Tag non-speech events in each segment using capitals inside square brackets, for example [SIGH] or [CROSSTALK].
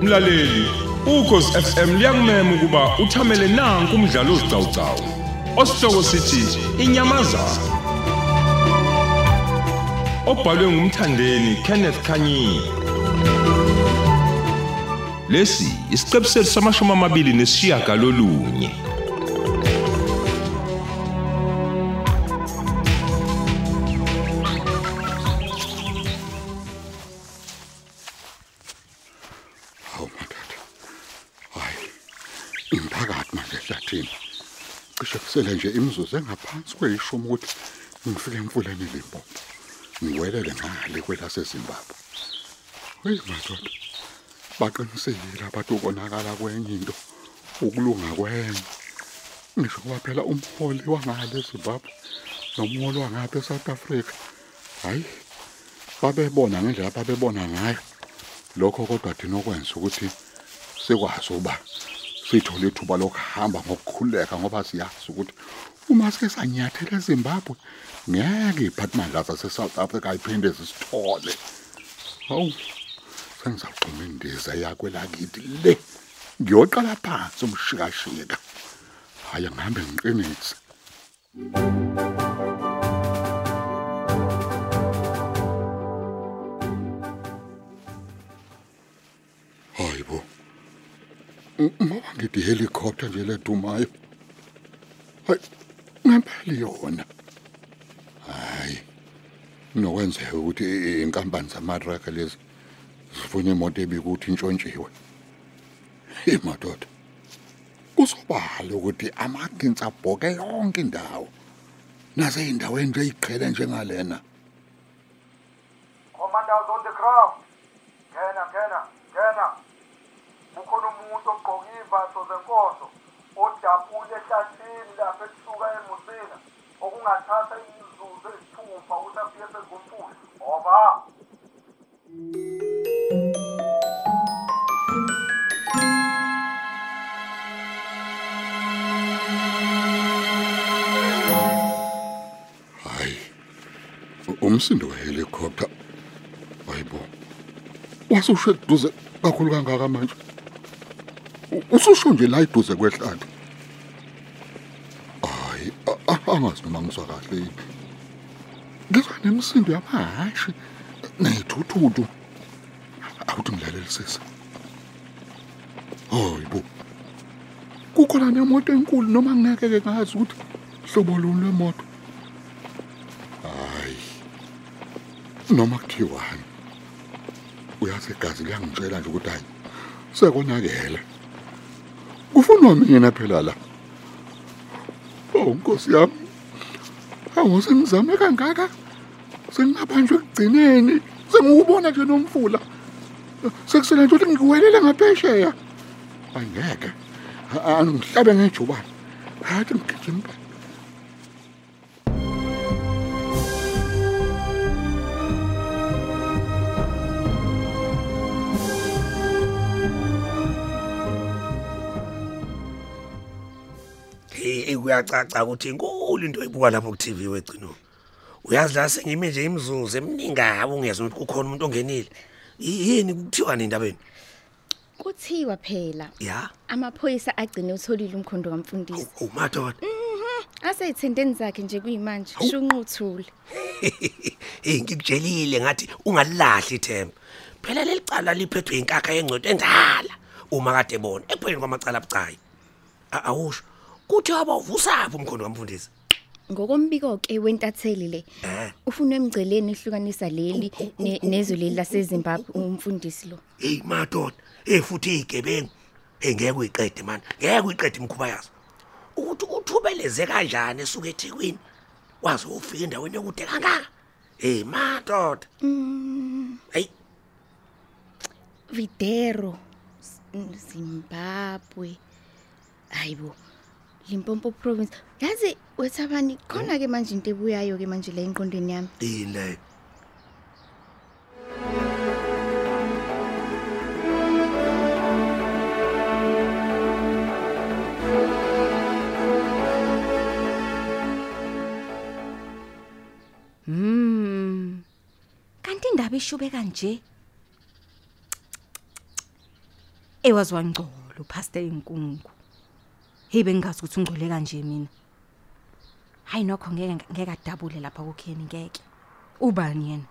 Mlaleli, ukhosi FM liyakumema ukuba uthamele nanku umdlalo ozicawucawu. Osihloko sithi inyamazana. Obhalwe ngumthandeni Kenneth Kanyini. Lesi isiqebu sethu samashumi amabili nesishiyagalolunye. Hawu madoda. Hayi. Imphakathi manje ehlathini. Cishe kusele nje imizuzu engaphansi kweyishumi ukuthi ngifike emfuleni Limpopo. Ngiwelele ngale kwelaseZimbabwe. Hey madoda. Baqinisekile abantu ukonakala kwenye into ukulunga kwenye. Ngisho kuba phela umholi wangale eZimbabwe nomholi wangapha eSouth Africa. Hayi. Babebona ngendlela babebona ngayo. lokho kodwa thina okwenza ukuthi sikwazi uba sithole ithuba lokuhamba ngokukhuleka ngoba siyazi ukuthi uma sike sanyathela eZimbabwe ngeke iphathimandla sase-South Africa iphinde zisithole hawu sengizawugcuma indiza yakwelakithi le ngiyoqala phansi umshikashika. Hhayi ngihambe ngiqinise. Hayi bo. Ngoba ngithi helicopter nje ledumayo hayi ngempela yona. Hayi nokwenzeka ukuthi inkampani zamaraka lezi zifuna imoto ebikuthi intshontshiwe imadoda kusobala ukuthi amakinsi abhoke yonke indawo naseyindaweni nje eyiqhele njengalena Commanders on the ground. Ngena ngena ngena. Ukhona umuntu ogqoke izimbatho zenkonzo odabule ehlathini lapha esuka emusina okungathatha imizuzu eyisithupha ukuthi afike sezigumfule. Over. hayi umsindo wehelicopter hayibo wasusho eduze kakhulu kangaka manje. Ususho nje la eduze kwehlathi hayi angazi noma ngizwa kahle yini. Ngizwa nemisindo yamahashi neyithuthuthu awuthi ngilalelisisa hayibo kukhona nemoto enkulu noma ngingeke ngazi ukuthi hlobo luni lwemoto noma kuthiwani uyazi igazi liyangitshela nje ukuthi hayi sekonakele kufunwa mina phela la? Oh nkosi yami. Awuse ngizame kangaka? Sengingabanjwe ekugcineni. Sengikubona nje nomfula. Sekusela nje ukuthi ngikuwelela ngaphesheya. Angeke. Angihlabe ngejubane. Hathi ngigijima kuyacaca ukuthi inkulu into oyibuka lapho ku TV wegcino. Uyazi la sengime nje imizuzu eminingi ungezwe ukuthi kukhona umuntu ongenile. Y- yini kuthiwa nendabeni Kuthiwa phela. Ya. Amaphoyisa agcine utholile umkhondo kamfundisi. umadoda Aseyithindeni zakhe nje kuyimanje shunquthule. hey [LAUGHS] ngikutshelile ngathi ungalilahli ithemba. Phela lelicala liphethwe inkakha yengcodo enzala uma kade bona ekupheni kwamacala abucayi. A- awusho. Kuthi abawuvusaphi umkhondo kamfundisi Ngokombiko ke wentatheli le. Ufuna emgceleni ehlukanisa leli ne- nezwe leli laseZimbabwe umfundisi lo. hey madoda. Hey futhi izigebengu hey ngeke uyiqede man. Ngeke uyiqede imkhuba yazo ukuthi uthubeleze kanjani esuka eThekwini? Waze ufika endaweni yokude kangaka? Hey madoda. Hey. Videro Zimbabwe. Hayibo. Limpopo province. Yazi wethabani eh? khona ke manje into ebuyayo ke manje la enqondweni yami. Ile. Mm. Kanti indaba ishube kanje. Ewazwa ngcolo past enkungu. Hey bengazi ukuthi ungcole kanje mina. Hayi nokho ngeke ngeke adabule lapha kuKenny ngeke. Ubani yena?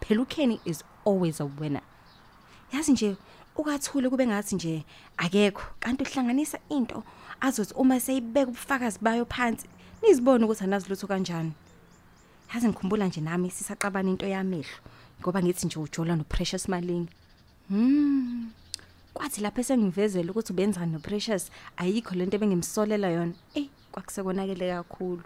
Phela uKenny is always a winner. Yazi nje ukathule kube ngathi nje akekho. Kanti uhlanganisa into azothi uma seyibeka ubufakazi bayo phansi nizibone ukuthi anazi lutho kanjani. Yazi ngikhumbula nje nami sisaqabana into yamehlo ngoba ngithi nje ujola no Precious Malingi hmm. Kwathi lapho esengivezela ukuthi ubenzani no Precious ayikho lento ebengimsolela yona. Eh kwakusekonakele kakhulu.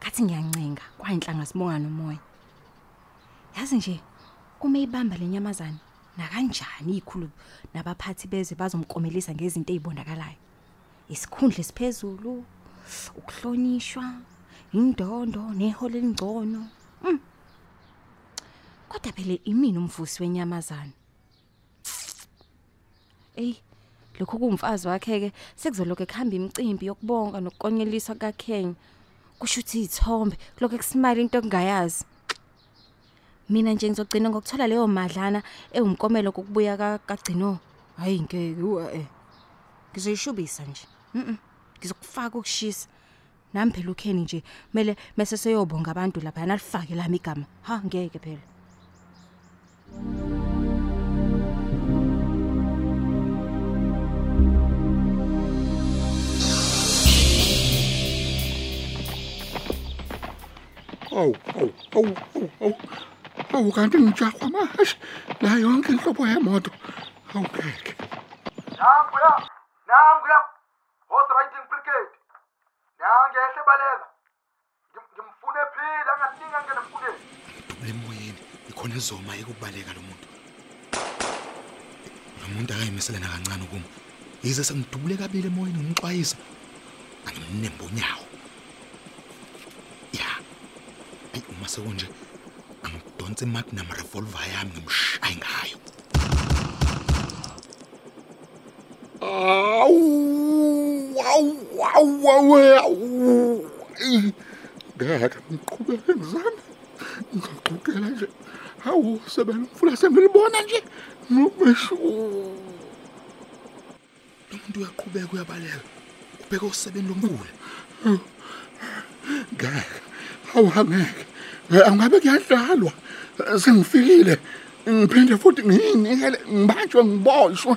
Ngathi ngiyancenga kwayinhlanga sibonga nomoya. Yazi nje uma ibamba lenyamazana na kanjani ikhulu nabaphathi beze bazomkomelisa ngezinto ezibonakalayo isikhundla esiphezulu ukuhlonishwa indondo neholo elingcono. Mm. kodwa phela imini umvusi wenyamazana. Ey lokho kumfazi wakhe ke sekuzoloke kuhamba imicimbi yokubonga nokukonyeliswa kaKenya. Kusho ukuthi izithombe lokho ekusimile into engayazi mina nje ngizogcina ngokuthola leyo madlana ewumkomelo kokubuya ka- kagcino. Hayi ngeke uwa eh ngizoyishubisa nje. Mhm ngizokufaka ukushisa. Nami phela uKenny nje kumele mase seyobonga abantu lapha nalifake lami igama. Ha ngeke phela. Awu, awu, awu, awu, awu. Awu kanti ngijahwa manje. La yonke inhlobo yemoto. Awu keke. nanguya nanguya horse riding brigade nangehle baleka Ngim- ngimfune phila anganingi angena emfuleni dubule emoyeni ikhona ezoma ekubaleka lo muntu lo muntu akayimeselana kancane kuma yize sengidubule kabili emoyeni ngimxwayisa angimnembo nyawo ya ayi uma sekunje angidonse imagnum revolver yami ngimshaye ngayo Awu, awu, awu, Ngeke ngiqhubeke ngizame. Ngixoxela nje. Hawu, sebele umfula sengilibona nje. Nobesho. lo muntu uyaqhubeka uyabaleka ubheka usebeni lomfula Ngeke. Hawu angeke. Angabe kuyadlalwa. Sengifikile. Ngiphinde futhi ngiyinikele ngibanjwe ngiboshwe.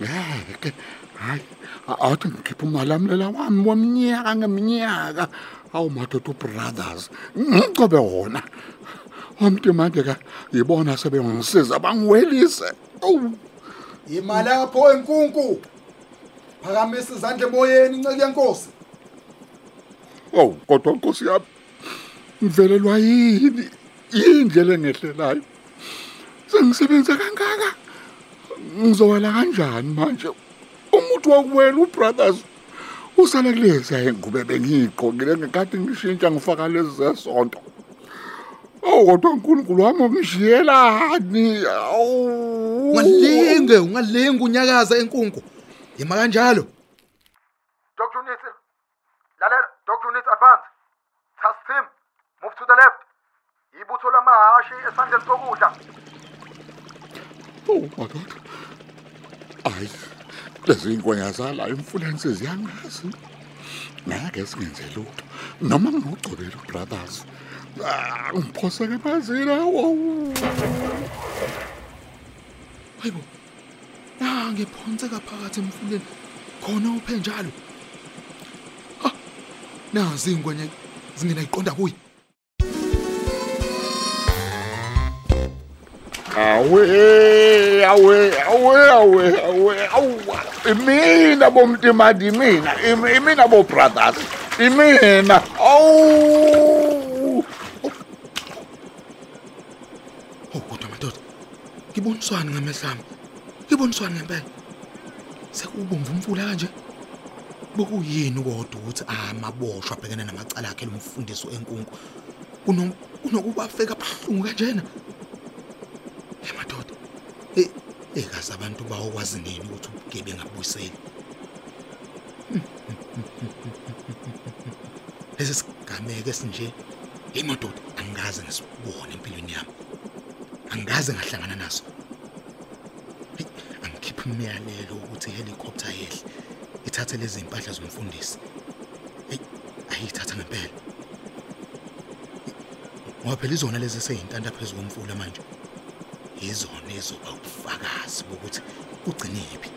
Ngeke. Hayi, athi ngikhipha umalamlela wami womnyaka ngeminyaka. Awu madoda brothers. Ngicobe wona. Umntu manje ka yibona sebengisiza bangiwelise. Awu. imali yapho enkunku phakamisa izandla emoyeni inceke yenkosi Awu kodwa Nkosi yami. Ngivelelwa yini? Indlela engehlelayo. Sengisebenza kangaka. Ngizowela kanjani manje? Umuntu wakuwela ubrothers usala kulezi ayengube bengiqokile ngekade ngishintsha ngifaka lezi zesonto. Awu kodwa uNkulunkulu wami ungishiyelani? Awu. ungalinge ungalinge unyakaza enkunku yima kanjalo to the left ibutho lamahashi esandleni sokudla Oh madoda. Ay. Lezi ingwenya zala influence ziyangazi. Ngeke singenze lutho. Noma ngigcobela brothers. Ah, ngiphoseke emazini awu. hayibo nangephonseka phakathi emfuleni khona uphe njalo ah nazi ingwenye zingena iqonda kuyi Awe, awe, awe, awe, awe, awu. Imina bomntimandi imina, imi- imina bo brothers. Imina. Awu. oh kodwa madoda ngiboniswani ngamehlami ngiboniswani ngempela sekubomva umfula kanje bokuyini kodwa ukuthi amaboshwa abhekene namacala akhe lomfundiso enkunku kuno kunokuba feka abhlungu kanjena hey madoda eh ekazi abantu bawokwazi nini ukuthi ubugebengu abuyiseli lesi sigameke esinje hey madoda angikaze ngisibone empilweni yami. Angikaze ngahlangana naso. Hey, angikhiphe imiyalelo ukuthi ihelicopter yehle ithathe lezi impahla zomfundisi. Hey ayithatha ngempela. Ngoba phela izona lezi eseyintanda phezulu komfula manje. Izona ezoba ubufakazi bokuthi ugciniphi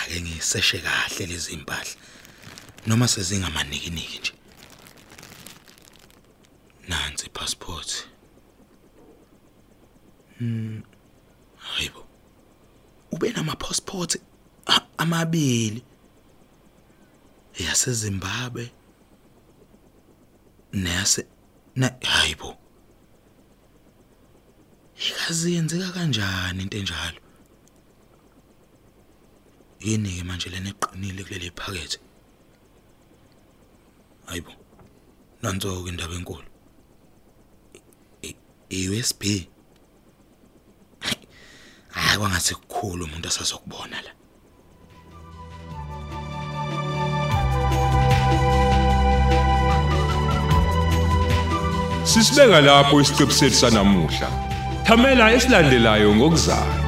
ake ngiseshe kahle lezi impahla noma sezingamaniniki nje. Nansi passport mm passport amabili. Yase Zimbabwe nase na hayibo ikazi yenzeka kanjani into enjalo? Yini ke manje lena eqinile kuleli phakethe? Hayibo nanzo ke indaba enkulu. I USB hayi kwangathi kukhulu umuntu asazokubona la Sisibeka lapho isiqebu sethu sanamuhla. Thamela esilandelayo ngokuzayo.